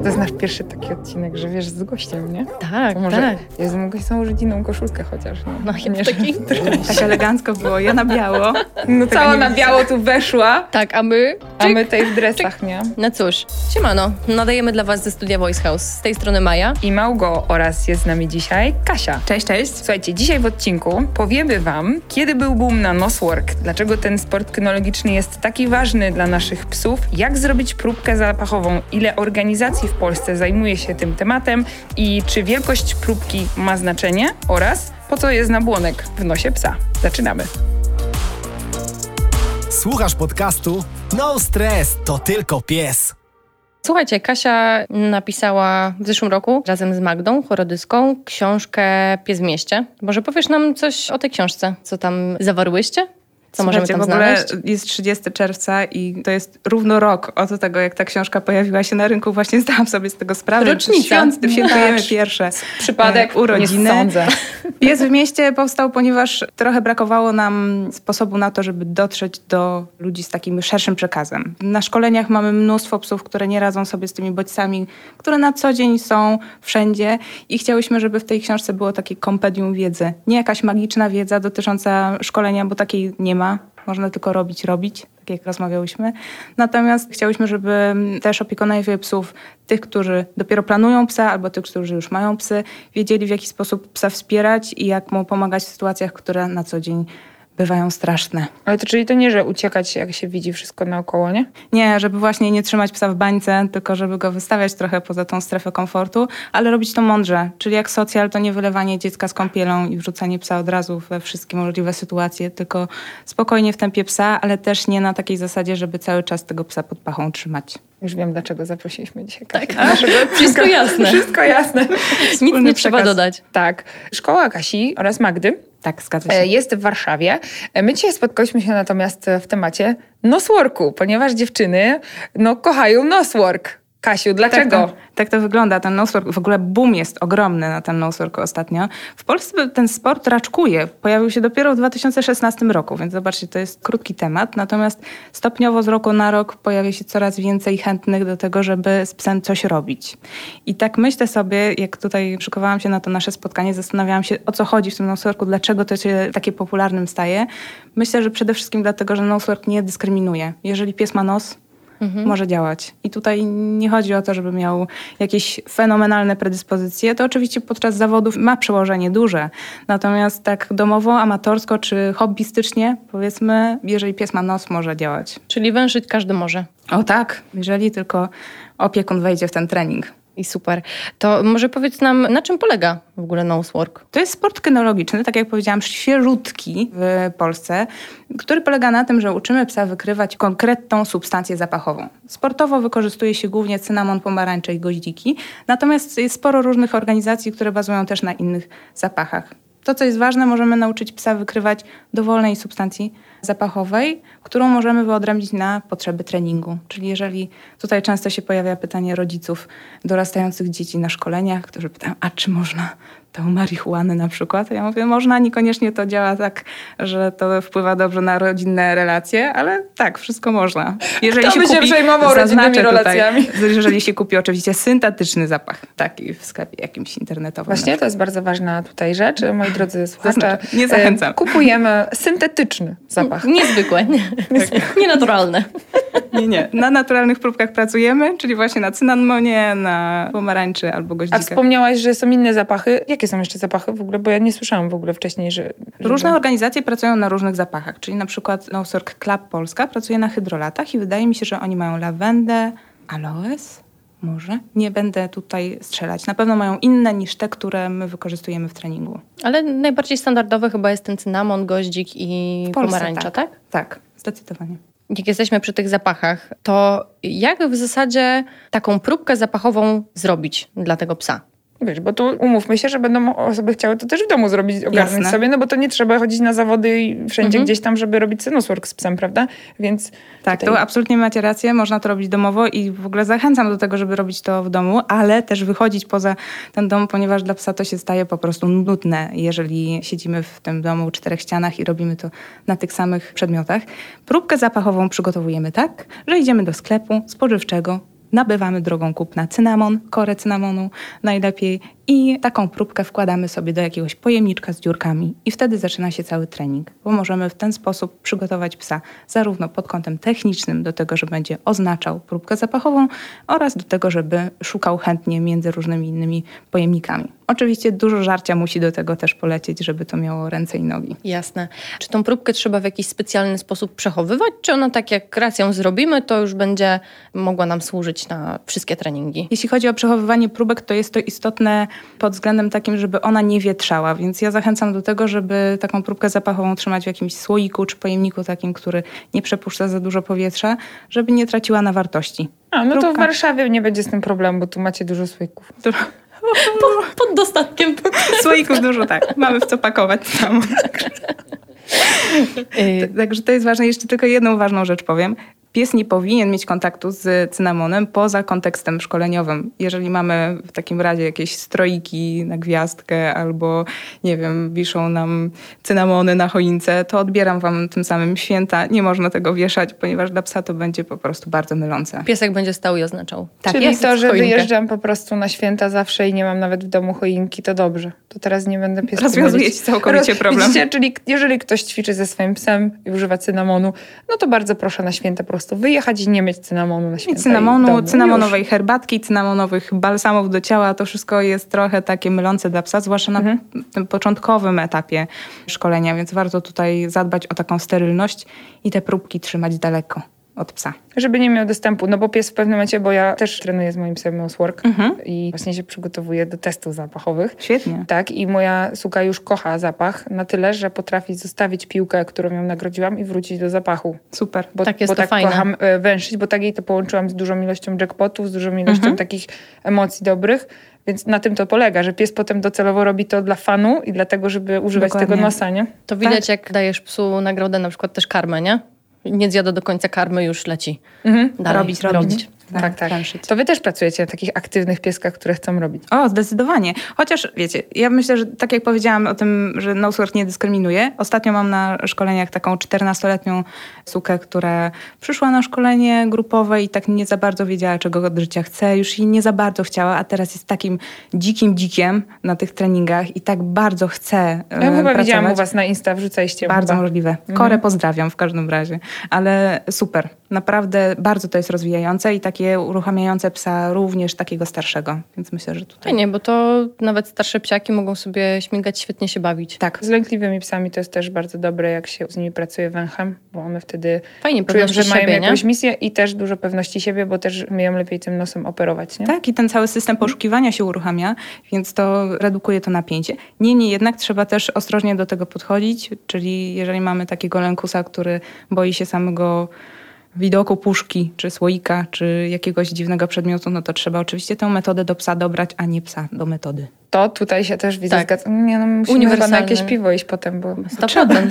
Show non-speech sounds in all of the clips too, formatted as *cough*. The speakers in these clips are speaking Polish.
To jest nasz pierwszy taki odcinek, że wiesz, z gościem, nie? Tak, To może tak. Jezu, mogę założyć inną koszulkę chociaż. No, No, Nie, taki... *laughs* Tak elegancko było, ja na biało. no cała na biało tu weszła, Tak, a my... a my tej w dresach, nie? No cóż, siemano, nadajemy dla was ze studia Voice House. Z tej strony Maja. I Małgo oraz jest z nami dzisiaj Kasia. Cześć, cześć. Słuchajcie, dzisiaj w odcinku powiemy Wam, kiedy był boom na noswork, dlaczego ten sport kynologiczny jest taki ważny dla naszych psów, jak zrobić próbkę zapachową, ile organizacji w Polsce zajmuje się tym tematem i czy wielkość próbki ma znaczenie oraz po co jest nabłonek w nosie psa. Zaczynamy. Słuchasz podcastu? No stres, to tylko pies. Słuchajcie, Kasia napisała w zeszłym roku razem z Magdą Chorodyską książkę Pies w mieście. Może powiesz nam coś o tej książce? Co tam zawarłyście? Co możemy tam w ogóle znaleźć? jest 30 czerwca i to jest równo rok od tego, jak ta książka pojawiła się na rynku. Właśnie *laughs* zdałam sobie z tego sprawę. Rocznica. Świąt, świętujemy Tak. pierwsze Przypadek e, urodziny. Nie sądzę. *laughs* Pies w mieście powstał, ponieważ trochę brakowało nam sposobu na to, żeby dotrzeć do ludzi z takim szerszym przekazem. Na szkoleniach mamy mnóstwo psów, które nie radzą sobie z tymi bodźcami, które na co dzień są wszędzie i chciałyśmy, żeby w tej książce było takie kompedium wiedzy. Nie jakaś magiczna wiedza dotycząca szkolenia, bo takiej nie ma. Można tylko robić, robić, tak jak rozmawiałyśmy. Natomiast chciałyśmy, żeby też opiekunowie psów, tych, którzy dopiero planują psa, albo tych, którzy już mają psy, wiedzieli w jaki sposób psa wspierać i jak mu pomagać w sytuacjach, które na co dzień bywają straszne. Ale to czyli to nie, że uciekać jak się widzi wszystko naokoło, nie? Nie, żeby właśnie nie trzymać psa w bańce, tylko żeby go wystawiać trochę poza tą strefę komfortu, ale robić to mądrze. Czyli jak socjal, to nie wylewanie dziecka z kąpielą i wrzucanie psa od razu we wszystkie możliwe sytuacje, tylko spokojnie w tempie psa, ale też nie na takiej zasadzie, żeby cały czas tego psa pod pachą trzymać. Już wiem, dlaczego zaprosiliśmy dzisiaj Kasię. Tak. naszego. *laughs* Wszystko jasne. Wszystko jasne. Nic nie wspólny trzeba przekaz. dodać. Tak. Szkoła Kasi oraz Magdy Tak, zgadza się. e, jest w Warszawie. E, My dzisiaj spotkałyśmy się natomiast w temacie nosworku, ponieważ dziewczyny no, kochają noswork. Kasiu, dlaczego? Tak to, tak to wygląda. Ten nosework, w ogóle boom jest ogromny na ten nosework ostatnio. W Polsce ten sport raczkuje. Pojawił się dopiero w 2016 roku, więc zobaczcie, to jest krótki temat. Natomiast stopniowo z roku na rok pojawia się coraz więcej chętnych do tego, żeby z psem coś robić. I tak myślę sobie, jak tutaj szykowałam się na to nasze spotkanie, zastanawiałam się, o co chodzi w tym noseworku, dlaczego to się takie popularnym staje. Myślę, że przede wszystkim dlatego, że nosework nie dyskryminuje. Jeżeli pies ma nos, może działać. I tutaj nie chodzi o to, żeby miał jakieś fenomenalne predyspozycje. To oczywiście podczas zawodów ma przełożenie duże. Natomiast tak domowo, amatorsko czy hobbystycznie, powiedzmy, jeżeli pies ma nos, może działać. Czyli wężyć każdy może. O tak, jeżeli tylko opiekun wejdzie w ten trening. I super. To może powiedz nam, na czym polega w ogóle nosework? To jest sport kynologiczny, tak jak powiedziałam, świeżutki w Polsce, który polega na tym, że uczymy psa wykrywać konkretną substancję zapachową. Sportowo wykorzystuje się głównie cynamon, pomarańcze i goździki, natomiast jest sporo różnych organizacji, które bazują też na innych zapachach. To, co jest ważne, możemy nauczyć psa wykrywać dowolnej substancji zapachowej, którą możemy wyodrębnić na potrzeby treningu. Czyli jeżeli tutaj często się pojawia pytanie rodziców dorastających dzieci na szkoleniach, którzy pytają, a czy można tą marihuanę na przykład? Ja mówię, można, niekoniecznie to działa tak, że to wpływa dobrze na rodzinne relacje, ale tak, wszystko można. Jeżeli Kto by się przejmował rodzinnymi zaznaczę relacjami? *laughs* jeżeli się kupi oczywiście syntetyczny zapach, taki w sklepie jakimś internetowym. Właśnie to jest bardzo ważna tutaj rzecz, moi drodzy *laughs* słuchacze. Nie zachęcam. E, Kupujemy syntetyczny zapach. Niezwykłe, *laughs* nienaturalne. Nie, nie. Na naturalnych próbkach pracujemy, czyli właśnie na cynamonie, na pomarańczy albo A goździkach. wspomniałaś, że są inne zapachy. Jakie są jeszcze zapachy w ogóle? Bo ja nie słyszałam w ogóle wcześniej, że... że Różne organizacje pracują na różnych zapachach, czyli na przykład Nosork Club Polska pracuje na hydrolatach i wydaje mi się, że oni mają lawendę, aloes, może? Nie będę tutaj strzelać. Na pewno mają inne niż te, które my wykorzystujemy w treningu. Ale najbardziej standardowy chyba jest ten cynamon, goździk i W Polsce, pomarańcza, tak? Tak, zdecydowanie. Jak jesteśmy przy tych zapachach, to jak w zasadzie taką próbkę zapachową zrobić dla tego psa? Wiesz, bo tu umówmy się, że będą osoby chciały to też w domu zrobić, ogarnąć Jasne. sobie, no bo to nie trzeba chodzić na zawody i wszędzie Mhm. gdzieś tam, żeby robić noswork z psem, prawda? Więc Tak, tutaj... to absolutnie macie rację, można to robić domowo i w ogóle zachęcam do tego, żeby robić to w domu, ale też wychodzić poza ten dom, ponieważ dla psa to się staje po prostu nudne, jeżeli siedzimy w tym domu czterech ścianach i robimy to na tych samych przedmiotach. Próbkę zapachową przygotowujemy tak, że idziemy do sklepu spożywczego, nabywamy drogą kupna cynamon, korę cynamonu najlepiej i taką próbkę wkładamy sobie do jakiegoś pojemniczka z dziurkami i wtedy zaczyna się cały trening, bo możemy w ten sposób przygotować psa zarówno pod kątem technicznym do tego, że będzie oznaczał próbkę zapachową oraz do tego, żeby szukał chętnie między różnymi innymi pojemnikami. Oczywiście dużo żarcia musi do tego też polecieć, żeby to miało ręce i nogi. Jasne. Czy tą próbkę trzeba w jakiś specjalny sposób przechowywać, czy ona tak jak raz ją zrobimy, to już będzie mogła nam służyć na wszystkie treningi? Jeśli chodzi o przechowywanie próbek, to jest to istotne pod względem takim, żeby ona nie wietrzała, więc ja zachęcam do tego, żeby taką próbkę zapachową trzymać w jakimś słoiku czy pojemniku takim, który nie przepuszcza za dużo powietrza, żeby nie traciła na wartości. A, no to w Próbka. Warszawie nie będzie z tym problemu, bo tu macie dużo słoików. Pod dostatkiem. Słoików dużo tak, mamy w co pakować samo. *laughs* Także to jest ważne. Jeszcze tylko jedną ważną rzecz powiem. Pies nie powinien mieć kontaktu z cynamonem poza kontekstem szkoleniowym. Jeżeli mamy w takim razie jakieś stroiki na gwiazdkę albo, nie wiem, wiszą nam cynamony na choince, to odbieram wam tym samym święta. Nie można tego wieszać, ponieważ dla psa to będzie po prostu bardzo mylące. Piesek będzie stał i oznaczał. Tak Czyli to, że choinkę. wyjeżdżam po prostu na święta zawsze i nie mam nawet w domu choinki, to dobrze. To teraz nie będę piesku Rozwiązuje mylić. ci całkowicie problem. Widzicie, czyli jeżeli ktoś ćwiczy ze swoim psem i używa cynamonu, no to bardzo proszę na święta po prostu wyjechać i nie mieć cynamonu na święta. i cynamonu, cynamonowej herbatki, cynamonowych balsamów do ciała, to wszystko jest trochę takie mylące dla psa, zwłaszcza na tym początkowym etapie szkolenia, więc warto tutaj zadbać o taką sterylność i te próbki trzymać daleko od psa. Żeby nie miał dostępu, no bo pies w pewnym momencie, bo ja też trenuję z moim psem Mousework Mhm. i właśnie się przygotowuję do testów zapachowych. Świetnie. Tak, i moja suka już kocha zapach na tyle, że potrafi zostawić piłkę, którą ją nagrodziłam i wrócić do zapachu. Super. Bo Tak jest bo to tak fajne. kocham e, węszyć, bo tak jej to połączyłam z dużą ilością jackpotów, z dużą ilością Mhm. takich emocji dobrych. Więc na tym to polega, że pies potem docelowo robi to dla fanu i dlatego, żeby używać Dokładnie. tego nosa, nie? To widać, jak dajesz psu nagrodę, na przykład też karmę, nie? Nie zjada do końca karmy, już leci. Mhm. Dalej, robić, robić. Tak, tak. węszyć. To wy też pracujecie na takich aktywnych pieskach, które chcą robić. O, zdecydowanie. Chociaż wiecie, ja myślę, że tak jak powiedziałam o tym, że Nosework nie dyskryminuje. Ostatnio mam na szkoleniach taką 14-letnią sukę, która przyszła na szkolenie grupowe i tak nie za bardzo wiedziała, czego od życia chce. Już jej nie za bardzo chciała, a teraz jest takim dzikim dzikiem na tych treningach i tak bardzo chce e, Ja chyba pracować. widziałam u was na Insta, wrzucaliście Bardzo chyba. możliwe. Korę pozdrawiam w każdym razie. Ale super. Naprawdę bardzo to jest rozwijające i takie uruchamiające psa również takiego starszego. Więc myślę, że tutaj... Fajnie, bo to nawet starsze psiaki mogą sobie śmigać, świetnie się bawić. Tak. Z lękliwymi psami to jest też bardzo dobre, jak się z nimi pracuje węchem, bo one wtedy Fajnie, czują, że mają siebie, nie? jakąś misję i też dużo pewności siebie, bo też umieją lepiej tym nosem operować, nie? Tak, i ten cały system poszukiwania się uruchamia, więc to redukuje to napięcie. Niemniej jednak trzeba też ostrożnie do tego podchodzić, czyli jeżeli mamy takiego lękusa, który boi się samego widoku puszki, czy słoika, czy jakiegoś dziwnego przedmiotu, no to trzeba oczywiście tę metodę do psa dobrać, a nie psa do metody. To tutaj się też widzę, Tak. zgadzam. Nie, no musimy chyba na Uniwersalne. jakieś piwo iść potem, bo... 100%.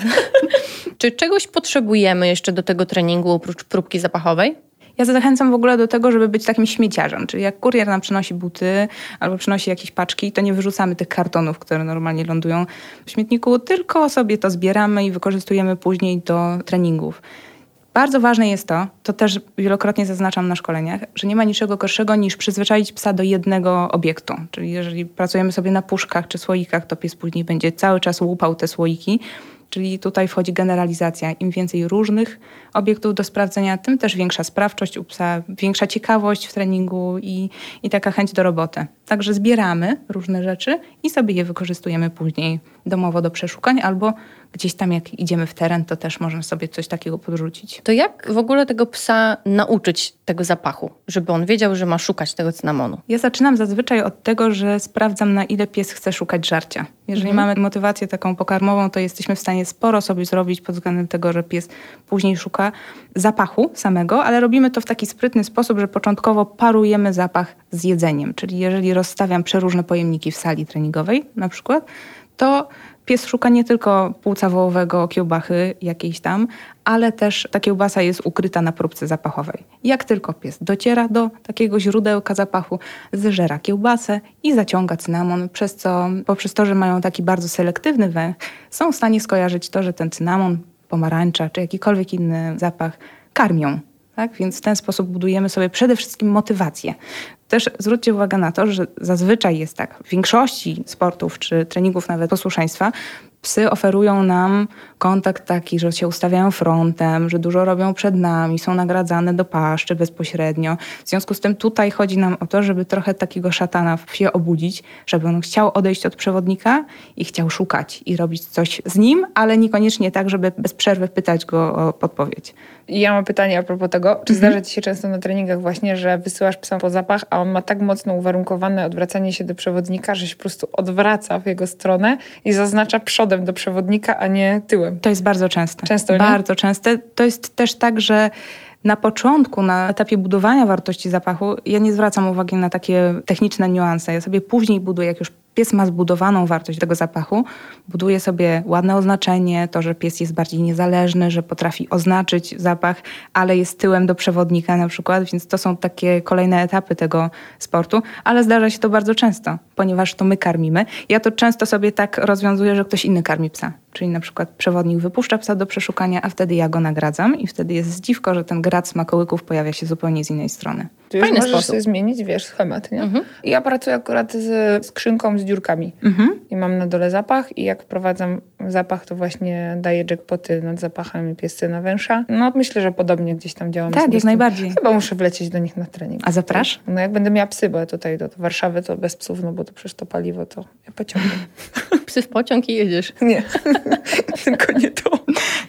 *laughs* Czy czegoś potrzebujemy jeszcze do tego treningu oprócz próbki zapachowej? Ja zachęcam w ogóle do tego, żeby być takim śmieciarzem. Czyli jak kurier nam przynosi buty albo przynosi jakieś paczki, to nie wyrzucamy tych kartonów, które normalnie lądują w śmietniku, tylko sobie to zbieramy i wykorzystujemy później do treningów. Bardzo ważne jest to, to też wielokrotnie zaznaczam na szkoleniach, że nie ma niczego gorszego niż przyzwyczaić psa do jednego obiektu. Czyli jeżeli pracujemy sobie na puszkach czy słoikach, to pies później będzie cały czas łupał te słoiki. Czyli tutaj wchodzi generalizacja. Im więcej różnych obiektów do sprawdzenia, tym też większa sprawczość u psa, większa ciekawość w treningu i, i taka chęć do roboty. Także zbieramy różne rzeczy i sobie je wykorzystujemy później domowo do przeszukań albo gdzieś tam jak idziemy w teren, to też możemy sobie coś takiego podrzucić. To jak w ogóle tego psa nauczyć tego zapachu, żeby on wiedział, że ma szukać tego cynamonu? Ja zaczynam zazwyczaj od tego, że sprawdzam, na ile pies chce szukać żarcia. Jeżeli mamy motywację taką pokarmową, to jesteśmy w stanie sporo sobie zrobić pod względem tego, że pies później szuka zapachu samego, ale robimy to w taki sprytny sposób, że początkowo parujemy zapach z jedzeniem. Czyli jeżeli rozstawiam przeróżne pojemniki w sali treningowej na przykład, to pies szuka nie tylko płuca wołowego, kiełbachy jakiejś tam, ale też ta kiełbasa jest ukryta na próbce zapachowej. Jak tylko pies dociera do takiego źródełka zapachu, zżera kiełbasę i zaciąga cynamon, przez co poprzez to, że mają taki bardzo selektywny węch, są w stanie skojarzyć to, że ten cynamon, pomarańcza czy jakikolwiek inny zapach karmią. Tak? Więc w ten sposób budujemy sobie przede wszystkim motywację. Też zwróćcie uwagę na to, że zazwyczaj jest tak, w większości sportów czy treningów nawet posłuszeństwa, psy oferują nam kontakt taki, że się ustawiają frontem, że dużo robią przed nami, są nagradzane do paszczy bezpośrednio. W związku z tym tutaj chodzi nam o to, żeby trochę takiego szatana w psie obudzić, żeby on chciał odejść od przewodnika i chciał szukać i robić coś z nim, ale niekoniecznie tak, żeby bez przerwy pytać go o podpowiedź. Ja mam pytanie a propos tego, czy Mhm. zdarza ci się często na treningach właśnie, że wysyłasz psa po zapach, a on ma tak mocno uwarunkowane odwracanie się do przewodnika, że się po prostu odwraca w jego stronę i zaznacza przodem do przewodnika, a nie tyłem. To jest bardzo częste. Często, nie? Bardzo częste. To jest też tak, że na początku, na etapie budowania wartości zapachu, ja nie zwracam uwagi na takie techniczne niuanse. Ja sobie później buduję, jak już pies ma zbudowaną wartość tego zapachu, buduję sobie ładne oznaczenie, to, że pies jest bardziej niezależny, że potrafi oznaczyć zapach, ale jest tyłem do przewodnika na przykład, więc to są takie kolejne etapy tego sportu, ale zdarza się to bardzo często, ponieważ to my karmimy. Ja to często sobie tak rozwiązuję, że ktoś inny karmi psa. Czyli na przykład przewodnik wypuszcza psa do przeszukania, a wtedy ja go nagradzam i wtedy jest zdziwko, że ten grad smakołyków pojawia się zupełnie z innej strony. Tu już Fajny możesz sposób. sobie zmienić, wiesz, schemat, nie? Mhm. Ja pracuję akurat z skrzynką z dziurkami. I mam na dole zapach i jak wprowadzam zapach, to właśnie daję jackpoty nad zapachami piescy na węsza. No myślę, że podobnie gdzieś tam działamy. Tak, jak najbardziej. Chyba muszę wlecieć do nich na trening. A zaprasz? No jak będę miała psy, bo ja tutaj do, do Warszawy to bez psów, no bo to przecież to paliwo to ja pociągnę. *laughs* Psy w pociąg i jedziesz. Nie, *laughs* *laughs* tylko nie to.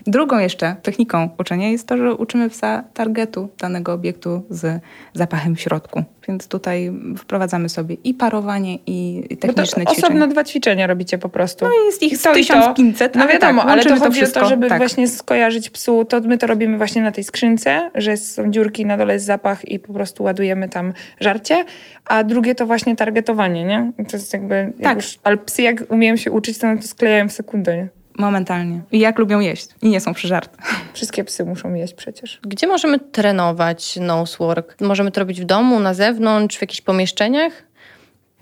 Drugą jeszcze techniką uczenia jest to, że uczymy psa targetu danego obiektu z zapachem w środku. Więc tutaj wprowadzamy sobie i parowanie, i to techniczne osobno ćwiczenia. dwa ćwiczenia robicie po prostu. No jest ich to, i to. 1500, No wiadomo, tak, ale to chodzi o wszystko. to, żeby tak. właśnie skojarzyć psu. To my to robimy właśnie na tej skrzynce, że są dziurki, na dole jest zapach i po prostu ładujemy tam żarcie. A drugie to właśnie targetowanie, nie? To jest jakby... Jak Tak. Już, ale psy jak umieją się uczyć, to, to sklejają w sekundę, nie? Momentalnie. I jak lubią jeść. I nie są przyżarte. *laughs* Wszystkie psy muszą jeść przecież. Gdzie możemy trenować nosework? Możemy to robić w domu, na zewnątrz, w jakichś pomieszczeniach?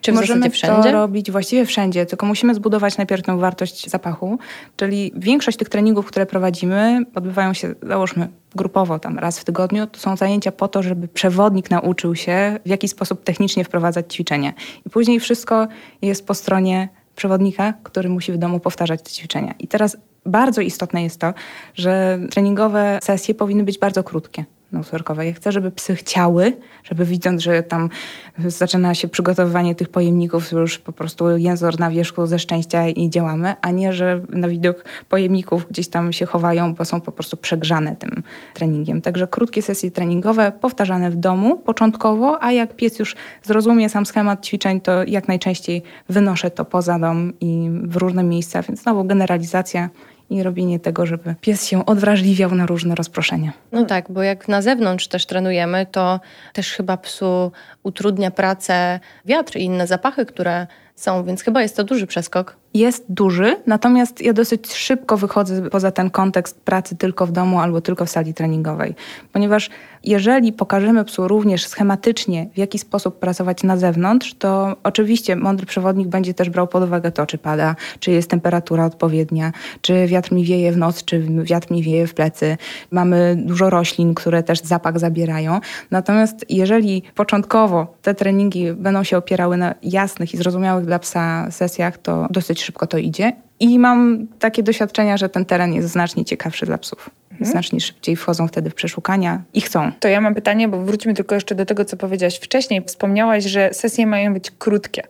Czy w Możemy wszędzie? to robić właściwie wszędzie, tylko musimy zbudować najpierw tę wartość zapachu, czyli większość tych treningów, które prowadzimy, odbywają się, załóżmy, grupowo, tam raz w tygodniu. To są zajęcia po to, żeby przewodnik nauczył się, w jaki sposób technicznie wprowadzać ćwiczenia. I później wszystko jest po stronie przewodnika, który musi w domu powtarzać te ćwiczenia. I teraz bardzo istotne jest to, że treningowe sesje powinny być bardzo krótkie. Noseworkowe. Ja chcę, żeby psy chciały, żeby widząc, że tam zaczyna się przygotowywanie tych pojemników, już po prostu jęzor na wierzchu ze szczęścia i działamy, a nie, że na widok pojemników gdzieś tam się chowają, bo są po prostu przegrzane tym treningiem. Także krótkie sesje treningowe, powtarzane w domu początkowo, a jak pies już zrozumie sam schemat ćwiczeń, to jak najczęściej wynoszę to poza dom i w różne miejsca, więc znowu generalizacja i robienie tego, żeby pies się odwrażliwiał na różne rozproszenia. No tak, bo jak na zewnątrz też trenujemy, to też chyba psu utrudnia pracę wiatr i inne zapachy, które są, więc chyba jest to duży przeskok. Jest duży, natomiast ja dosyć szybko wychodzę poza ten kontekst pracy tylko w domu albo tylko w sali treningowej. Ponieważ jeżeli pokażemy psu również schematycznie, w jaki sposób pracować na zewnątrz, to oczywiście mądry przewodnik będzie też brał pod uwagę to, czy pada, czy jest temperatura odpowiednia, czy wiatr mi wieje w noc, czy wiatr mi wieje w plecy. Mamy dużo roślin, które też zapach zabierają. Natomiast jeżeli początkowo te treningi będą się opierały na jasnych i zrozumiałych dla psa sesjach, to dosyć szybko to idzie. I mam takie doświadczenia, że ten teren jest znacznie ciekawszy dla psów. Znacznie szybciej wchodzą wtedy w przeszukania i chcą. To ja mam pytanie, bo wróćmy tylko jeszcze do tego, co powiedziałaś wcześniej. Wspomniałaś, że sesje mają być krótkie.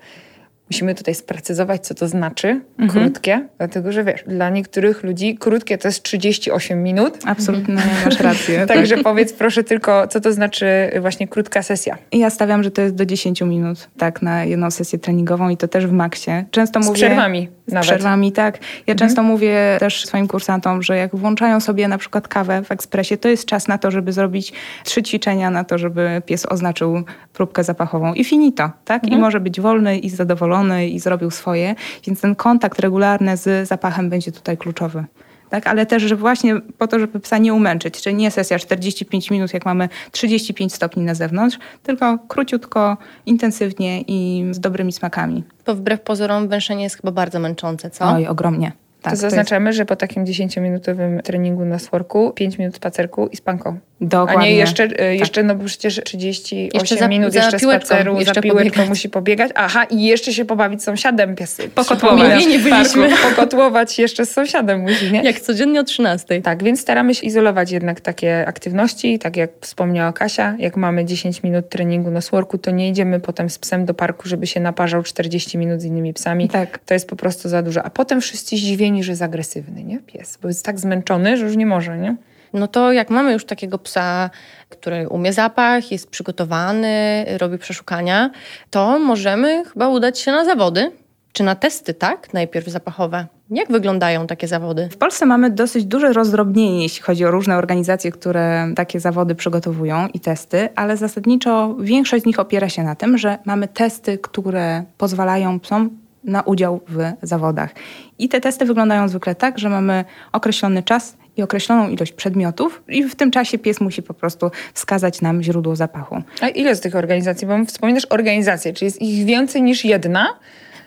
Musimy tutaj sprecyzować, co to znaczy krótkie, dlatego że wiesz, dla niektórych ludzi krótkie to jest 38 minut. Absolutnie masz rację. *laughs* Także powiedz proszę tylko, co to znaczy właśnie krótka sesja. I Ja stawiam, że to jest do 10 minut, tak, na jedną sesję treningową i to też w maksie. Często Z mówię... przerwami Z nawet. przerwami, tak. Ja często mówię też swoim kursantom, że jak włączają sobie na przykład kawę w ekspresie, to jest czas na to, żeby zrobić trzy ćwiczenia na to, żeby pies oznaczył próbkę zapachową i finito, tak? I może być wolny i zadowolony i zrobił swoje, więc ten kontakt regularny z zapachem będzie tutaj kluczowy. Tak, ale też, że właśnie po to, żeby psa nie umęczyć, czyli nie sesja 45 minut, jak mamy 35 stopni na zewnątrz, tylko króciutko, intensywnie i z dobrymi smakami. To wbrew pozorom węszenie jest chyba bardzo męczące, co? Oj, ogromnie. Tak, to jest- zaznaczamy, że po takim 10-minutowym treningu na sworku 5 minut spacerku i spanką. Dokładnie. A nie jeszcze, e, jeszcze no bo przecież 38 Jeszcze za- minut za jeszcze piłeczką, spaceru, jeszcze za piłeczką pobiegać. musi pobiegać. Aha, i jeszcze się pobawić z sąsiadem pies. Pokotłować. Umówieni byliśmy. Pokotłować jeszcze z sąsiadem musi, nie? Jak codziennie o 13. Tak, więc staramy się izolować jednak takie aktywności. Tak jak wspomniała Kasia, jak mamy 10 minut treningu na sworku, to nie idziemy potem z psem do parku, żeby się naparzał 40 minut z innymi psami. Tak. To jest po prostu za dużo. A potem wszyscy zdziwieni, że jest agresywny, nie? Pies, bo jest tak zmęczony, że już nie może, nie? No to jak mamy już takiego psa, który umie zapach, jest przygotowany, robi przeszukania, to możemy chyba udać się na zawody. Czy na testy, tak? Najpierw zapachowe. Jak wyglądają takie zawody? W Polsce mamy dosyć duże rozdrobnienie, jeśli chodzi o różne organizacje, które takie zawody przygotowują i testy, ale zasadniczo większość z nich opiera się na tym, że mamy testy, które pozwalają psom na udział w zawodach. I te testy wyglądają zwykle tak, że mamy określony czas i określoną ilość przedmiotów, i w tym czasie pies musi po prostu wskazać nam źródło zapachu. A ile z tych organizacji? Bo wspominasz organizacje, czy jest ich więcej niż jedna?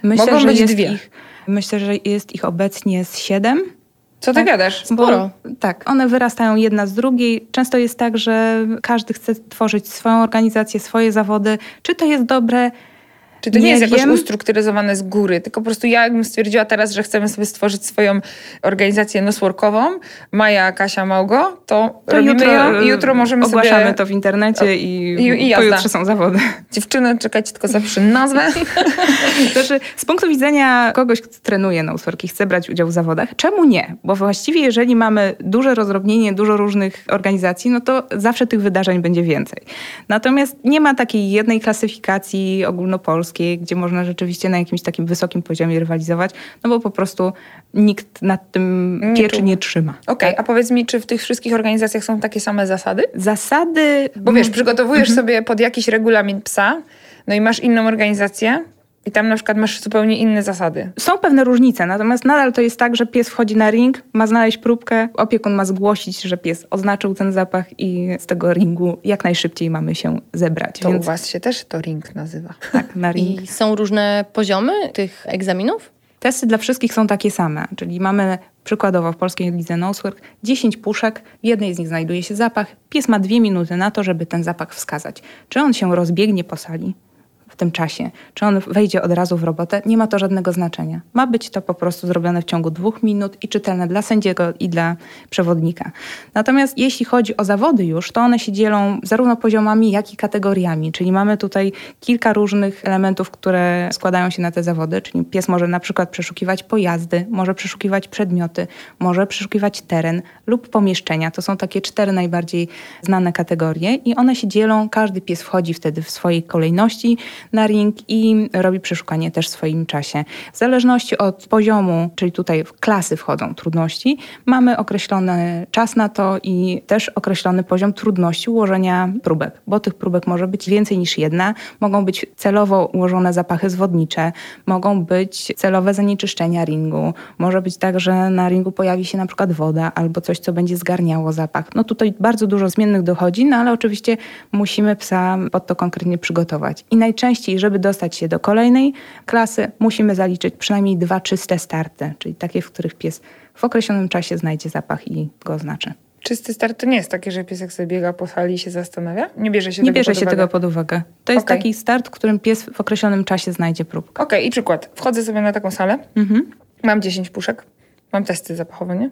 Myślę, Mogą być dwie. Ich, myślę, że jest ich obecnie z siedem. Co ty Tak. gadasz? Sporo. Bo, tak, one wyrastają jedna z drugiej. Często jest tak, że każdy chce tworzyć swoją organizację, swoje zawody. Czy to jest dobre? Czy to nie, Nie jest jakoś wiem. ustrukturyzowane z góry? Tylko po prostu ja jakbym stwierdziła teraz, że chcemy sobie stworzyć swoją organizację nosworkową, Maja, Kasia, Małgo, to, To robimy jutro, ją i jutro możemy ogłaszamy sobie... to w internecie i, i- i pojutrze są zawody. Dziewczyny, czekajcie, tylko zapiszę nazwę. *laughs* Znaczy, z punktu widzenia kogoś, kto trenuje nosework i chce brać udział w zawodach, czemu nie? Bo właściwie jeżeli mamy duże rozdrobnienie, dużo różnych organizacji, no to zawsze tych wydarzeń będzie więcej. Natomiast nie ma takiej jednej klasyfikacji ogólnopolskiej, gdzie można rzeczywiście na jakimś takim wysokim poziomie rywalizować, no bo po prostu nikt nad tym Nie pieczy czuwa. nie trzyma. Okej, a powiedz mi, czy w tych wszystkich organizacjach są takie same zasady? Zasady... Bo wiesz, przygotowujesz sobie pod jakiś regulamin psa, no i masz inną organizację i tam na przykład masz zupełnie inne zasady. Są pewne różnice, natomiast nadal to jest tak, że pies wchodzi na ring, ma znaleźć próbkę, opiekun ma zgłosić, że pies oznaczył ten zapach i z tego ringu jak najszybciej mamy się zebrać. To Więc u was się też to ring nazywa. *laughs* tak, na ring. I są różne poziomy tych egzaminów? Testy dla wszystkich są takie same, czyli mamy przykładowo w polskiej lidze Nosework 10 puszek, w jednej z nich znajduje się zapach. Pies ma dwie minuty na to, żeby ten zapach wskazać. Czy on się rozbiegnie po sali tym czasie, czy on wejdzie od razu w robotę, nie ma to żadnego znaczenia. Ma być to po prostu zrobione w ciągu dwóch minut i czytelne dla sędziego i dla przewodnika. Natomiast jeśli chodzi o zawody już, to one się dzielą zarówno poziomami, jak i kategoriami, czyli mamy tutaj kilka różnych elementów, które składają się na te zawody, czyli pies może na przykład przeszukiwać pojazdy, może przeszukiwać przedmioty, może przeszukiwać teren lub pomieszczenia. To są takie cztery najbardziej znane kategorie i one się dzielą, każdy pies wchodzi wtedy w swojej kolejności na ring i robi przeszukanie też w swoim czasie. W zależności od poziomu, czyli tutaj w klasy wchodzą trudności, mamy określony czas na to i też określony poziom trudności ułożenia próbek, bo tych próbek może być więcej niż jedna. Mogą być celowo ułożone zapachy zwodnicze, mogą być celowe zanieczyszczenia ringu, może być tak, że na ringu pojawi się na przykład woda albo coś, co będzie zgarniało zapach. No tutaj bardzo dużo zmiennych dochodzi, no ale oczywiście musimy psa pod to konkretnie przygotować. I najczęściej, żeby dostać się do kolejnej klasy, musimy zaliczyć przynajmniej dwa czyste starty, czyli takie, w których pies w określonym czasie znajdzie zapach i go oznaczy. Czysty start to nie jest takie, że piesek sobie biega po sali i się zastanawia? Nie bierze się Nie tego bierze pod się uwagę? tego pod uwagę. To jest Okej. taki start, w którym pies w określonym czasie znajdzie próbkę. Okej, i przykład. Wchodzę sobie na taką salę, Mhm. mam 10 puszek, mam testy zapachowe, nie?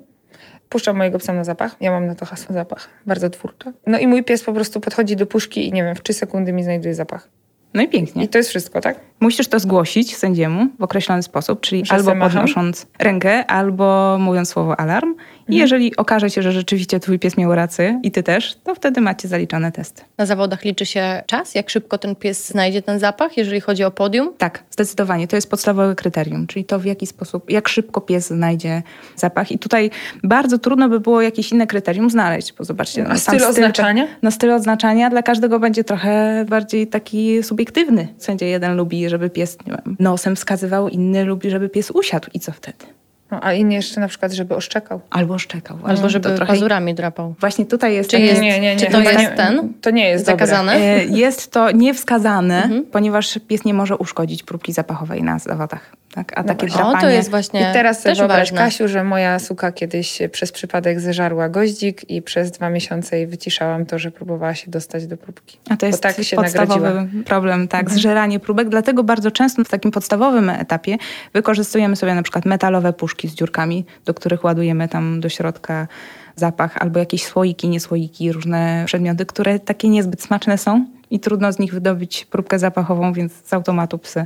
Puszczam mojego psa na zapach. Ja mam na to hasło zapach. Bardzo twórcze. No i mój pies po prostu podchodzi do puszki i nie wiem, w 3 sekundy mi znajduje zapach. No i pięknie. I to jest wszystko, tak? Musisz to zgłosić sędziemu w określony sposób, czyli Że albo podnosząc rękę, albo mówiąc słowo alarm. I Mhm. jeżeli okaże się, że rzeczywiście twój pies miał rację i ty też, to wtedy macie zaliczone testy. Na zawodach liczy się czas, jak szybko ten pies znajdzie ten zapach, jeżeli chodzi o podium. Tak, zdecydowanie. To jest podstawowe kryterium, czyli to w jaki sposób, jak szybko pies znajdzie zapach. I tutaj bardzo trudno by było jakieś inne kryterium znaleźć, bo zobaczcie. No, sam styl oznaczania? No styl odznaczania dla każdego będzie trochę bardziej taki subiektywny. Sędzia jeden lubi, żeby pies nie wiem, nosem wskazywał, inny lubi, żeby pies usiadł. I co wtedy? No, a inni jeszcze na przykład, żeby oszczekał. Albo szczekał. właśnie. Albo żeby To trochę- pazurami drapał. Właśnie tutaj jest... Czy takie- jest- nie, nie, nie. czy to chyba jest nie, ten? To nie jest Zakazane? Dobre. Jest to niewskazane, Mhm. ponieważ pies nie może uszkodzić próbki zapachowej na zawodach. Tak, a No takie właśnie. O, drapanie... to jest właśnie I teraz sobie wyobraź, ważne. Kasiu, że moja suka kiedyś przez przypadek zeżarła goździk i przez dwa miesiące jej wyciszałam to, że próbowała się dostać do próbki. A to jest Bo tak się podstawowy nagrodziła. problem, tak, Mhm. zżeranie próbek. Dlatego bardzo często w takim podstawowym etapie wykorzystujemy sobie na przykład metalowe puszki z dziurkami, do których ładujemy tam do środka zapach, albo jakieś słoiki, niesłoiki, różne przedmioty, które takie niezbyt smaczne są i trudno z nich wydobyć próbkę zapachową, więc z automatu psy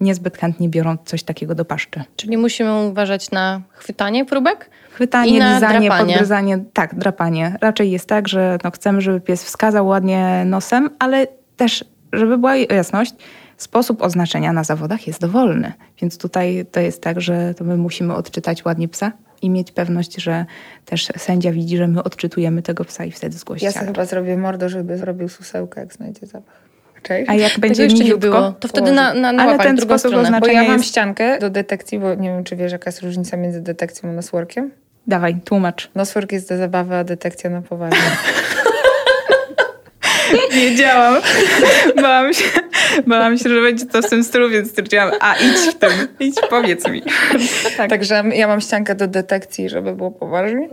niezbyt chętnie biorą coś takiego do paszczy. Czyli musimy uważać na chwytanie próbek Chwytanie, lizanie, podgryzanie. Tak, drapanie. Raczej jest tak, że no, chcemy, żeby pies wskazał ładnie nosem, ale też, żeby była jasność, sposób oznaczenia na zawodach jest dowolny. Więc tutaj to jest tak, że to my musimy odczytać ładnie psa i mieć pewność, że też sędzia widzi, że my odczytujemy tego psa i wtedy zgłosi Ja sobie chyba zrobię mordo, żeby zrobił susełkę, jak znajdzie zapach. Cześć. A jak będzie jeszcze nie było. To wtedy na, na, na Ale ten drugą sposób stronę. Bo ja mam jest- ściankę do detekcji, bo nie wiem, czy wiesz, jaka jest różnica między detekcją a nosworkiem. Dawaj, tłumacz. Noswork jest do zabawy, a detekcja na poważnie. *laughs* Wiedziałam. *laughs* bałam, się, bałam się, że będzie to w tym stylu, więc stwierdziłam, a idź w tym, idź, powiedz mi. tak. Także ja mam ściankę do detekcji, żeby było poważnie.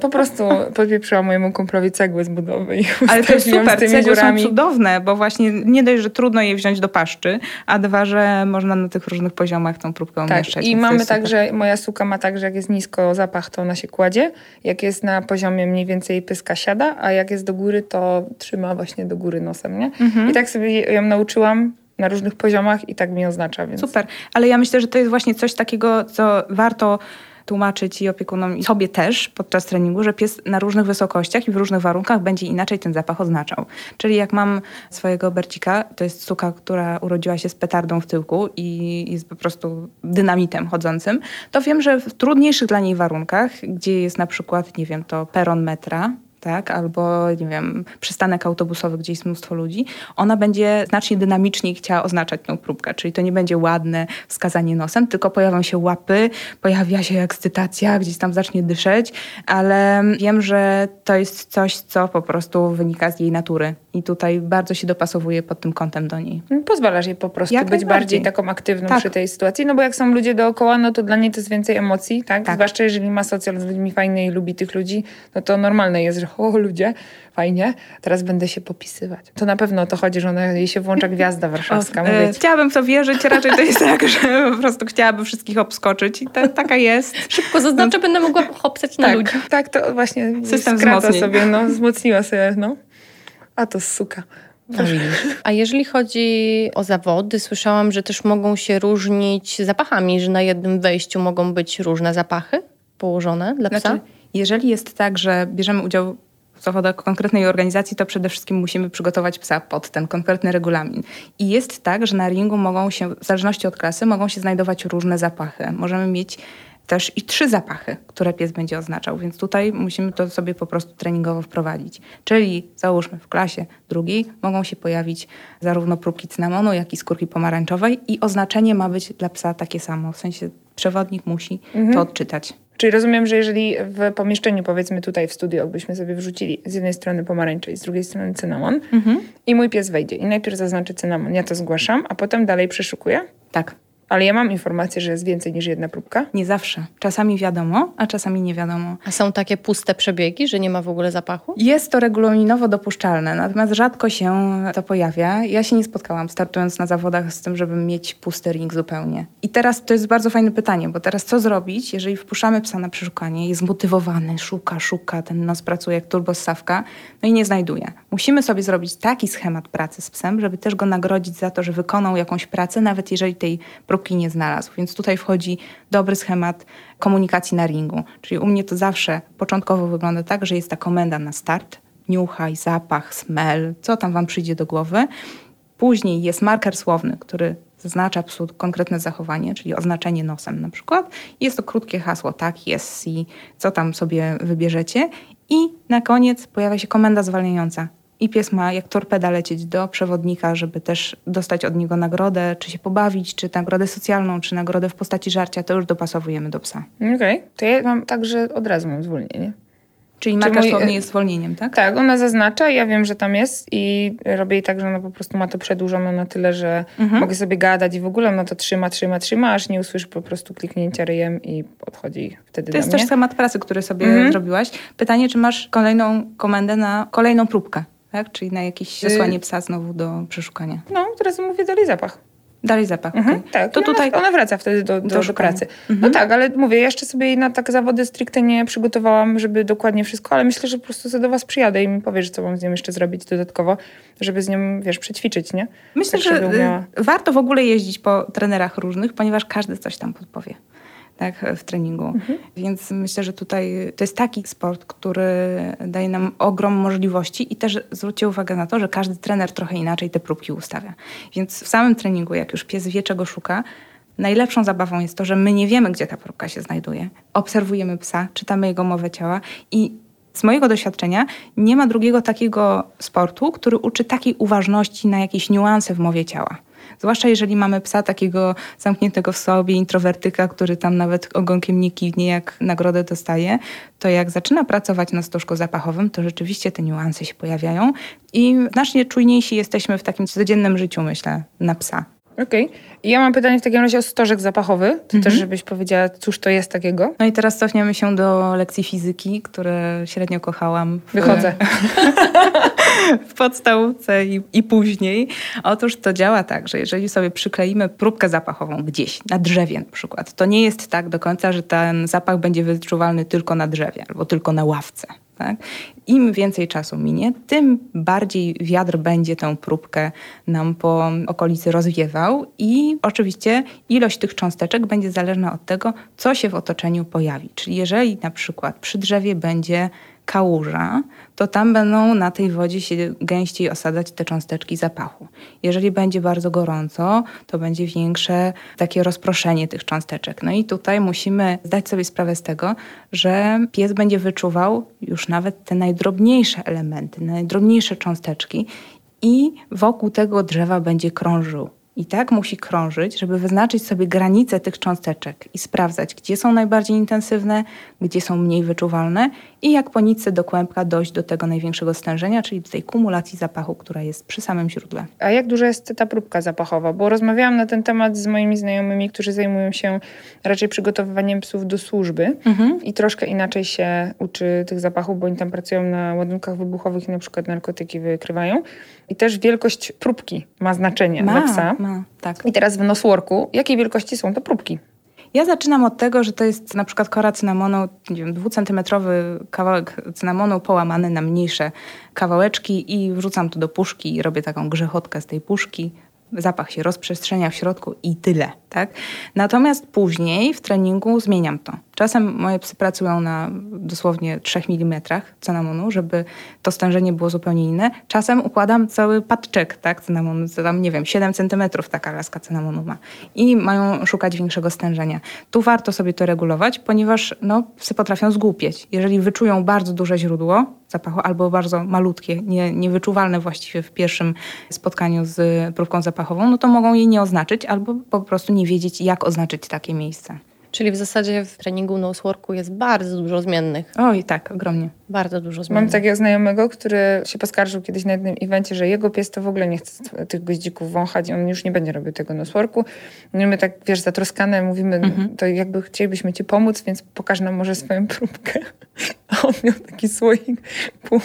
Po prostu podpieprzyłam mojemu kumplowi cegły z budowy i Ale to jest super, z tymi cegły są dziurami. cudowne, bo właśnie nie dość, że trudno je wziąć do paszczy, a dwa, że można na tych różnych poziomach tą próbkę Tak, umieszczać. i mamy tak, że moja suka ma tak, że jak jest nisko zapach, to ona się kładzie. Jak jest na poziomie mniej więcej pyska siada, a jak jest do góry, to trzyma właśnie do góry nosem, nie? Mhm. I tak sobie ją nauczyłam na różnych poziomach i tak mi oznacza, więc... Super, ale ja myślę, że to jest właśnie coś takiego, co warto tłumaczyć i opiekunom i sobie też podczas treningu, że pies na różnych wysokościach i w różnych warunkach będzie inaczej ten zapach oznaczał. Czyli jak mam swojego Bercika, to jest suka, która urodziła się z petardą w tyłku i jest po prostu dynamitem chodzącym, to wiem, że w trudniejszych dla niej warunkach, gdzie jest na przykład, nie wiem, to peron metra, tak, albo nie wiem, przystanek autobusowy, gdzie jest mnóstwo ludzi, ona będzie znacznie dynamiczniej chciała oznaczać tą próbkę, czyli to nie będzie ładne wskazanie nosem, tylko pojawią się łapy, pojawia się ekscytacja, gdzieś tam zacznie dyszeć, ale wiem, że to jest coś, co po prostu wynika z jej natury i tutaj bardzo się dopasowuje pod tym kątem do niej. Pozwalasz jej po prostu Jak być bardziej taką aktywną Tak. przy tej sytuacji, no bo jak są ludzie dookoła, no to dla niej to jest więcej emocji, tak? Tak. Zwłaszcza jeżeli ma socjal z ludźmi fajny i lubi tych ludzi, no to normalne jest, że o ludzie, fajnie, teraz będę się popisywać. To na pewno o to chodzi, że ona, jej się włącza gwiazda warszawska. O, e, ci. chciałabym w to wierzyć, raczej to jest *laughs* tak, że po prostu chciałaby wszystkich obskoczyć i ta, taka jest. Szybko zaznaczę, będę mogła hopsać na tak, ludzi. tak, to właśnie System skraca sobie, no, wzmocniła sobie, no. A to suka. A jeżeli chodzi o zawody, słyszałam, że też mogą się różnić zapachami, że na jednym wejściu mogą być różne zapachy położone dla psa. Znaczy, jeżeli jest tak, że bierzemy udział w zawodach konkretnej organizacji, to przede wszystkim musimy przygotować psa pod ten konkretny regulamin. I jest tak, że na ringu mogą się, w zależności od klasy, mogą się znajdować różne zapachy. Możemy mieć też i trzy zapachy, które pies będzie oznaczał, więc tutaj musimy to sobie po prostu treningowo wprowadzić. Czyli załóżmy w klasie drugiej mogą się pojawić zarówno próbki cynamonu, jak i skórki pomarańczowej i oznaczenie ma być dla psa takie samo, w sensie przewodnik musi to odczytać. Czyli rozumiem, że jeżeli w pomieszczeniu, powiedzmy tutaj w studio, byśmy sobie wrzucili z jednej strony pomarańcze i z drugiej strony cynamon i mój pies wejdzie i najpierw zaznaczy cynamon, ja to zgłaszam, a potem dalej przeszukuję, Tak. Ale ja mam informację, że jest więcej niż jedna próbka. Nie zawsze. Czasami wiadomo, a czasami nie wiadomo. A są takie puste przebiegi, że nie ma w ogóle zapachu? Jest to regulaminowo dopuszczalne, natomiast rzadko się to pojawia. Ja się nie spotkałam startując na zawodach z tym, żeby mieć pusty ring zupełnie. I teraz to jest bardzo fajne pytanie, bo teraz co zrobić, jeżeli wpuszczamy psa na przeszukanie, jest zmotywowany, szuka, szuka, ten nos pracuje jak turbossawka, no i nie znajduje. Musimy sobie zrobić taki schemat pracy z psem, żeby też go nagrodzić za to, że wykonał jakąś pracę, nawet jeżeli tej próbki nie znalazł. Więc tutaj wchodzi dobry schemat komunikacji na ringu. Czyli u mnie to zawsze początkowo wygląda tak, że jest ta komenda na start, niuchaj, zapach, smell, co tam wam przyjdzie do głowy. Później jest marker słowny, który zaznacza psu konkretne zachowanie, czyli oznaczenie nosem na przykład. Jest to krótkie hasło, tak, yes, si, co tam sobie wybierzecie. I na koniec pojawia się komenda zwalniająca. I pies ma jak torpeda lecieć do przewodnika, żeby też dostać od niego nagrodę, czy się pobawić, czy nagrodę socjalną, czy nagrodę w postaci żarcia, to już dopasowujemy do psa. Okej, to ja mam tak, że od razu mam zwolnienie. Czyli Czy marka mój- słownie jest zwolnieniem, tak? Tak, ona zaznacza, ja wiem, że tam jest i robię jej tak, że ona po prostu ma to przedłużone na tyle, że Mhm. mogę sobie gadać i w ogóle ona to trzyma, trzyma, trzyma, aż nie usłyszy po prostu kliknięcia ryjem i odchodzi wtedy To jest mnie. też schemat pracy, który sobie Mhm. zrobiłaś. Pytanie, czy masz kolejną komendę na kolejną próbkę, tak? Czyli na jakieś Y- zesłanie psa znowu do przeszukania. No, teraz mówię dalej zapach. Dalej zapach, Mhm, okej. Tak, To ona, tutaj ona wraca wtedy do, do, do, pracy. Mhm. No tak, ale mówię, jeszcze sobie jej na tak zawody stricte nie przygotowałam, żeby dokładnie wszystko, ale myślę, że po prostu do was przyjadę i mi powiesz, co mam z nią jeszcze zrobić dodatkowo, żeby z nią, wiesz, przećwiczyć, nie? Myślę, tak, że żeby umiała. y, warto w ogóle jeździć po trenerach różnych, ponieważ każdy coś tam podpowie. Tak, w treningu. Mhm. Więc myślę, że tutaj to jest taki sport, który daje nam ogrom możliwości i też zwróćcie uwagę na to, że każdy trener trochę inaczej te próbki ustawia. Więc w samym treningu, jak już pies wie, czego szuka, najlepszą zabawą jest to, że my nie wiemy, gdzie ta próbka się znajduje. Obserwujemy psa, czytamy jego mowę ciała i z mojego doświadczenia nie ma drugiego takiego sportu, który uczy takiej uważności na jakieś niuanse w mowie ciała. Zwłaszcza jeżeli mamy psa takiego zamkniętego w sobie, introwertyka, który tam nawet ogonkiem nie kiwnie, jak nagrodę dostaje, to jak zaczyna pracować na stożku zapachowym, to rzeczywiście te niuanse się pojawiają i znacznie czujniejsi jesteśmy w takim codziennym życiu, myślę, na psa. Okej. I ja mam pytanie w takim razie o stożek zapachowy. To też, żebyś powiedziała, cóż to jest takiego. No i teraz cofniemy się do lekcji fizyki, które średnio kochałam. W, Wychodzę. *laughs* *laughs* w podstawówce i, i później. Otóż to działa tak, że jeżeli sobie przykleimy próbkę zapachową gdzieś, na drzewie na przykład, to nie jest tak do końca, że ten zapach będzie wyczuwalny tylko na drzewie albo tylko na ławce. Tak? Im więcej czasu minie, tym bardziej wiatr będzie tę próbkę nam po okolicy rozwiewał i oczywiście ilość tych cząsteczek będzie zależna od tego, co się w otoczeniu pojawi. Czyli jeżeli na przykład przy drzewie będzie kałuża, to tam będą na tej wodzie się gęściej osadzać te cząsteczki zapachu. Jeżeli będzie bardzo gorąco, to będzie większe takie rozproszenie tych cząsteczek. No i tutaj musimy zdać sobie sprawę z tego, że pies będzie wyczuwał już nawet te najdrobniejsze elementy, najdrobniejsze cząsteczki i wokół tego drzewa będzie krążył. I tak musi krążyć, żeby wyznaczyć sobie granice tych cząsteczek i sprawdzać, gdzie są najbardziej intensywne, gdzie są mniej wyczuwalne i jak po nitce do kłębka dojść do tego największego stężenia, czyli do tej kumulacji zapachu, która jest przy samym źródle. A jak duża jest ta próbka zapachowa? Bo rozmawiałam na ten temat z moimi znajomymi, którzy zajmują się raczej przygotowywaniem psów do służby i troszkę inaczej się uczy tych zapachów, bo oni tam pracują na ładunkach wybuchowych i na przykład narkotyki wykrywają. I też wielkość próbki ma znaczenie dla psa. ma, tak. I teraz w nosworku, jakiej wielkości są te próbki? Ja zaczynam od tego, że to jest na przykład kora cynamonu, nie wiem, dwucentymetrowy kawałek cynamonu połamany na mniejsze kawałeczki i wrzucam to do puszki i robię taką grzechotkę z tej puszki. Zapach się rozprzestrzenia w środku i tyle, tak? Natomiast później w treningu zmieniam to. Czasem moje psy pracują na dosłownie 3 mm cynamonu, żeby to stężenie było zupełnie inne. Czasem układam cały patczek, tak, cynamonu, to tam, nie wiem, 7 cm taka laska cynamonu ma. I mają szukać większego stężenia. Tu warto sobie to regulować, ponieważ no, psy potrafią zgłupieć. Jeżeli wyczują bardzo duże źródło zapachu albo bardzo malutkie, nie, niewyczuwalne właściwie w pierwszym spotkaniu z próbką zapachową, no to mogą jej nie oznaczyć albo po prostu nie wiedzieć, jak oznaczyć takie miejsce. Czyli w zasadzie w treningu noseworku jest bardzo dużo zmiennych. Oj, tak, ogromnie. Bardzo dużo Mam zmiennych. takiego znajomego, który się poskarżył kiedyś na jednym evencie, że jego pies to w ogóle nie chce tych goździków wąchać i on już nie będzie robił tego nosworku. No my tak, wiesz, zatroskane mówimy, to jakby chcielibyśmy ci pomóc, więc pokaż nam może swoją próbkę. *laughs* A on miał taki słoik, pół,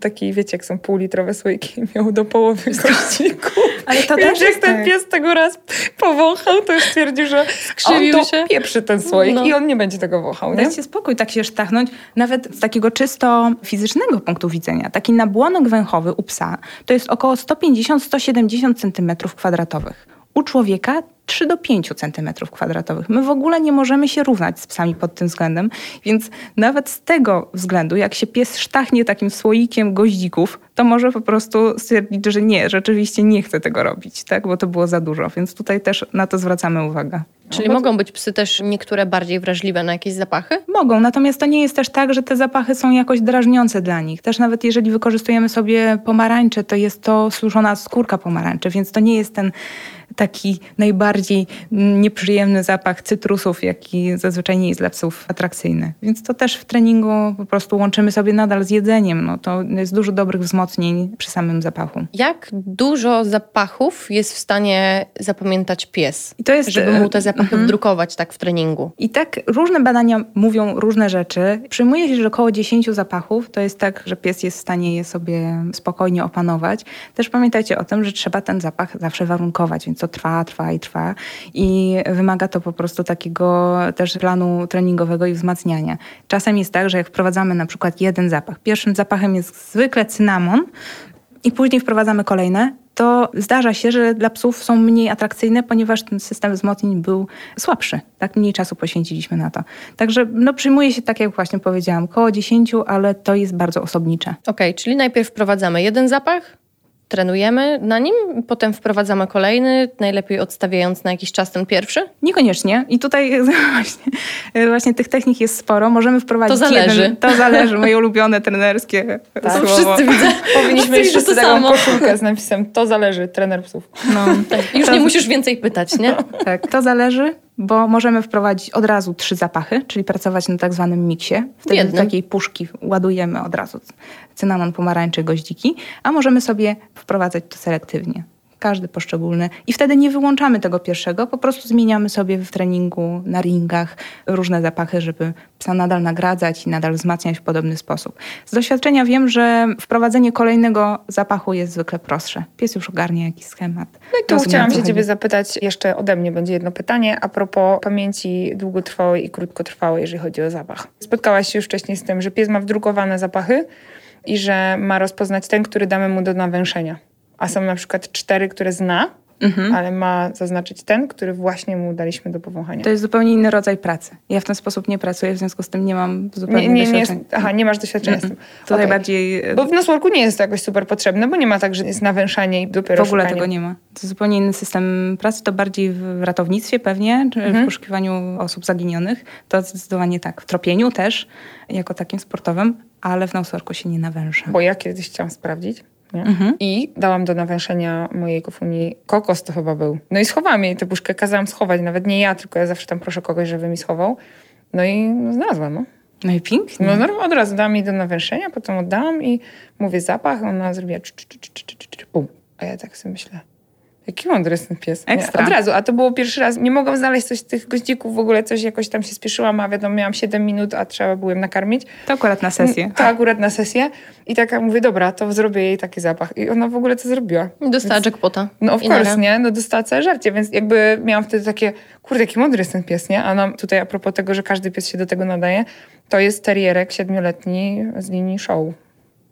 taki, wiecie, jak są półlitrowe słoiki, miał do połowy goździków. *laughs* Ale to Więc jak ten tak. pies tego raz powąchał, to już stwierdził, że Skrzywił on to się. pieprzy ten słoik No. i on nie będzie tego wąchał, nie? Dajcie spokój tak się sztachnąć, nawet z takiego czysto fizycznego punktu widzenia. Taki nabłonek węchowy u psa to jest około 150-170 cm kwadratowych. U człowieka 3 do 5 cm kwadratowych. My w ogóle nie możemy się równać z psami pod tym względem, więc nawet z tego względu, jak się pies sztachnie takim słoikiem goździków, to może po prostu stwierdzić, że nie, rzeczywiście nie chce tego robić, tak? bo to było za dużo. Więc tutaj też na to zwracamy uwagę. Czyli mogą być psy też niektóre bardziej wrażliwe na jakieś zapachy? Mogą, natomiast to nie jest też tak, że te zapachy są jakoś drażniące dla nich. Też nawet jeżeli wykorzystujemy sobie pomarańcze, to jest to suszona skórka pomarańczy, więc to nie jest ten taki najbardziej najbardziej nieprzyjemny zapach cytrusów, jaki zazwyczaj nie jest dla psów atrakcyjny. Więc to też w treningu po prostu łączymy sobie nadal z jedzeniem. No, to jest dużo dobrych wzmocnień przy samym zapachu. Jak dużo zapachów jest w stanie zapamiętać pies? I to jest, żeby mu te zapachy mhm. wdrukować tak w treningu. I tak różne badania mówią różne rzeczy. Przyjmuje się, że około 10 zapachów to jest tak, że pies jest w stanie je sobie spokojnie opanować. Też pamiętajcie o tym, że trzeba ten zapach zawsze warunkować, więc to trwa, trwa i trwa. I wymaga to po prostu takiego też planu treningowego i wzmacniania. Czasem jest tak, że jak wprowadzamy na przykład jeden zapach, pierwszym zapachem jest zwykle cynamon, i później wprowadzamy kolejne, to zdarza się, że dla psów są mniej atrakcyjne, ponieważ ten system wzmocnień był słabszy. Tak mniej czasu poświęciliśmy na to. Także no, przyjmuje się, tak jak właśnie powiedziałam, około 10, ale to jest bardzo osobnicze. Okej, okay, czyli najpierw wprowadzamy jeden zapach, trenujemy na nim, potem wprowadzamy kolejny, najlepiej odstawiając na jakiś czas ten pierwszy? Niekoniecznie. I tutaj *laughs* właśnie, właśnie tych technik jest sporo. Możemy wprowadzić To zależy. Jeden, to zależy, moje ulubione trenerskie tak. słowo. Wszyscy widzę. *laughs* Powinniśmy mieć wszyscy taką samo. koszulkę z napisem to zależy, trener psów. No, tak. Już to... nie musisz więcej pytać, nie? Tak, to zależy bo możemy wprowadzić od razu trzy zapachy, czyli pracować na tak zwanym miksie. Wtedy do takiej puszki ładujemy od razu cynamon, pomarańcze, goździki, a możemy sobie wprowadzać to selektywnie każdy poszczególny. I wtedy nie wyłączamy tego pierwszego, po prostu zmieniamy sobie w treningu, na ringach różne zapachy, żeby psa nadal nagradzać i nadal wzmacniać w podobny sposób. Z doświadczenia wiem, że wprowadzenie kolejnego zapachu jest zwykle prostsze. Pies już ogarnia jakiś schemat. No i tu Rozumiem, chciałam się ciebie zapytać, jeszcze ode mnie będzie jedno pytanie a propos pamięci długotrwałej i krótkotrwałej, jeżeli chodzi o zapach. Spotkałaś się już wcześniej z tym, że pies ma wdrukowane zapachy i że ma rozpoznać ten, który damy mu do nawęszenia a są na przykład cztery, które zna, mhm. ale ma zaznaczyć ten, który właśnie mu daliśmy do powąchania. To jest zupełnie inny rodzaj pracy. Ja w ten sposób nie pracuję, w związku z tym nie mam zupełnie nie, nie, nie jest, Aha, nie masz doświadczenia mm z tym. To okay. najbardziej... Bo w nosworku nie jest to jakoś super potrzebne, bo nie ma tak, że jest nawęszanie i dopiero W ogóle szukanie. tego nie ma. To jest zupełnie inny system pracy, to bardziej w ratownictwie pewnie, czy mhm. w poszukiwaniu osób zaginionych. To zdecydowanie tak. W tropieniu też, jako takim sportowym, ale w nosworku się nie nawęsza. Bo ja kiedyś chciałam sprawdzić, Mhm. I dałam do nawęszenia mojej kofuni kokos to chyba był. No i schowałam jej tę puszkę, kazałam schować. Nawet nie ja, tylko ja zawsze tam proszę kogoś, żeby mi schował. No i no, znalazłam, no. No i pięknie. No, no od razu dałam jej do nawęszenia, potem oddałam i mówię zapach, ona zrobiła cz, cz, cz, cz, cz, cz, pum. A ja tak sobie myślę, Jaki mądry jest ten pies. Ekstra. Od razu, a to było pierwszy raz. Nie mogłam znaleźć coś tych goździków, w ogóle coś jakoś tam się spieszyłam, a wiadomo, miałam 7 minut, a trzeba byłem nakarmić. To akurat na sesję. To akurat na sesję. I tak mówię, dobra, to zrobię jej taki zapach. I ona w ogóle to zrobiła. Dostała więc, jackpota. No of course, nie? No dostała całe żarcie, więc jakby miałam wtedy takie, kurde, jaki mądry jest ten pies, nie? A nam tutaj a propos tego, że każdy pies się do tego nadaje, to jest terrierek siedmioletni z linii show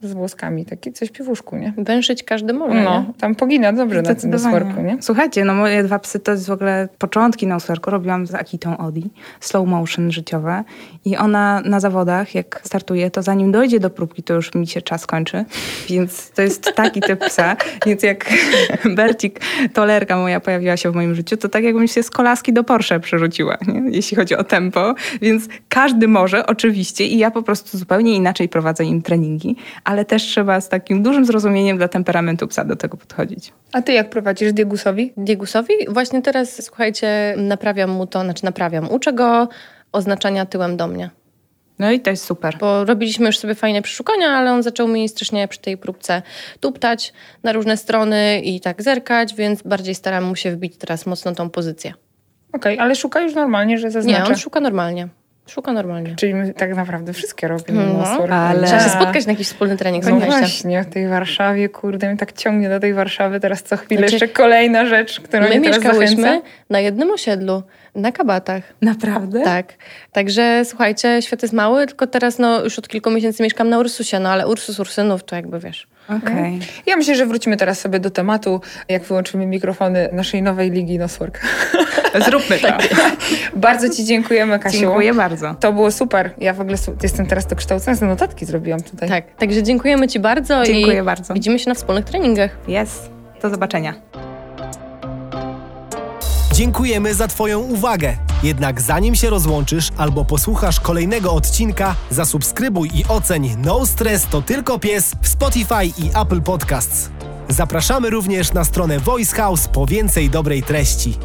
z włoskami, taki coś piwuszku, nie? Węszyć każdy może, No, nie? tam pogina dobrze na tym nosworku, nie? Słuchajcie, no moje dwa psy to jest w ogóle początki nosworku. Robiłam z Akitą Odi, slow motion życiowe i ona na zawodach, jak startuje, to zanim dojdzie do próbki, to już mi się czas kończy, więc to jest taki typ psa. Więc jak *laughs* Bercik, tolerka moja pojawiła się w moim życiu, to tak jakbym się z kolaski do Porsche przerzuciła, nie? jeśli chodzi o tempo, więc każdy może, oczywiście i ja po prostu zupełnie inaczej prowadzę im treningi, ale też trzeba z takim dużym zrozumieniem dla temperamentu psa do tego podchodzić. A ty jak prowadzisz Diegusowi? Diegusowi? Właśnie teraz, słuchajcie, naprawiam mu to, znaczy naprawiam. Uczę go oznaczania tyłem do mnie. No i to jest super. Bo robiliśmy już sobie fajne przeszukania, ale on zaczął mi strasznie przy tej próbce tuptać na różne strony i tak zerkać, więc bardziej staram mu się wbić teraz mocno tą pozycję. Okej, okay, ale szuka już normalnie, że zaznacza? Nie, on szuka normalnie. Szuka normalnie. Czyli my tak naprawdę wszystkie robimy. No, ale... Trzeba się spotkać na jakiś wspólny trening. No właśnie, w tej Warszawie, kurde, mnie tak ciągnie do tej Warszawy teraz co chwilę. Znaczy, jeszcze kolejna rzecz, którą my mnie teraz mieszkałyśmy zachęca. na jednym osiedlu, na kabatach. Naprawdę? Tak. Także słuchajcie, świat jest mały, tylko teraz no, już od kilku miesięcy mieszkam na Ursusie, no ale Ursus Ursynów to jakby wiesz. Okay. Ja myślę, że wrócimy teraz sobie do tematu, jak wyłączymy mikrofony naszej nowej ligi Noswork. *laughs* Zróbmy to. bardzo Ci dziękujemy, Kasiu. Dziękuję bardzo. To było super. Ja w ogóle jestem teraz dokształcona, te notatki zrobiłam tutaj. Tak, także dziękujemy Ci bardzo Dziękuję i bardzo. widzimy się na wspólnych treningach. Jest. Do zobaczenia. Dziękujemy za Twoją uwagę. Jednak zanim się rozłączysz albo posłuchasz kolejnego odcinka, zasubskrybuj i oceń No Stress to tylko pies w Spotify i Apple Podcasts. Zapraszamy również na stronę Voice House po więcej dobrej treści.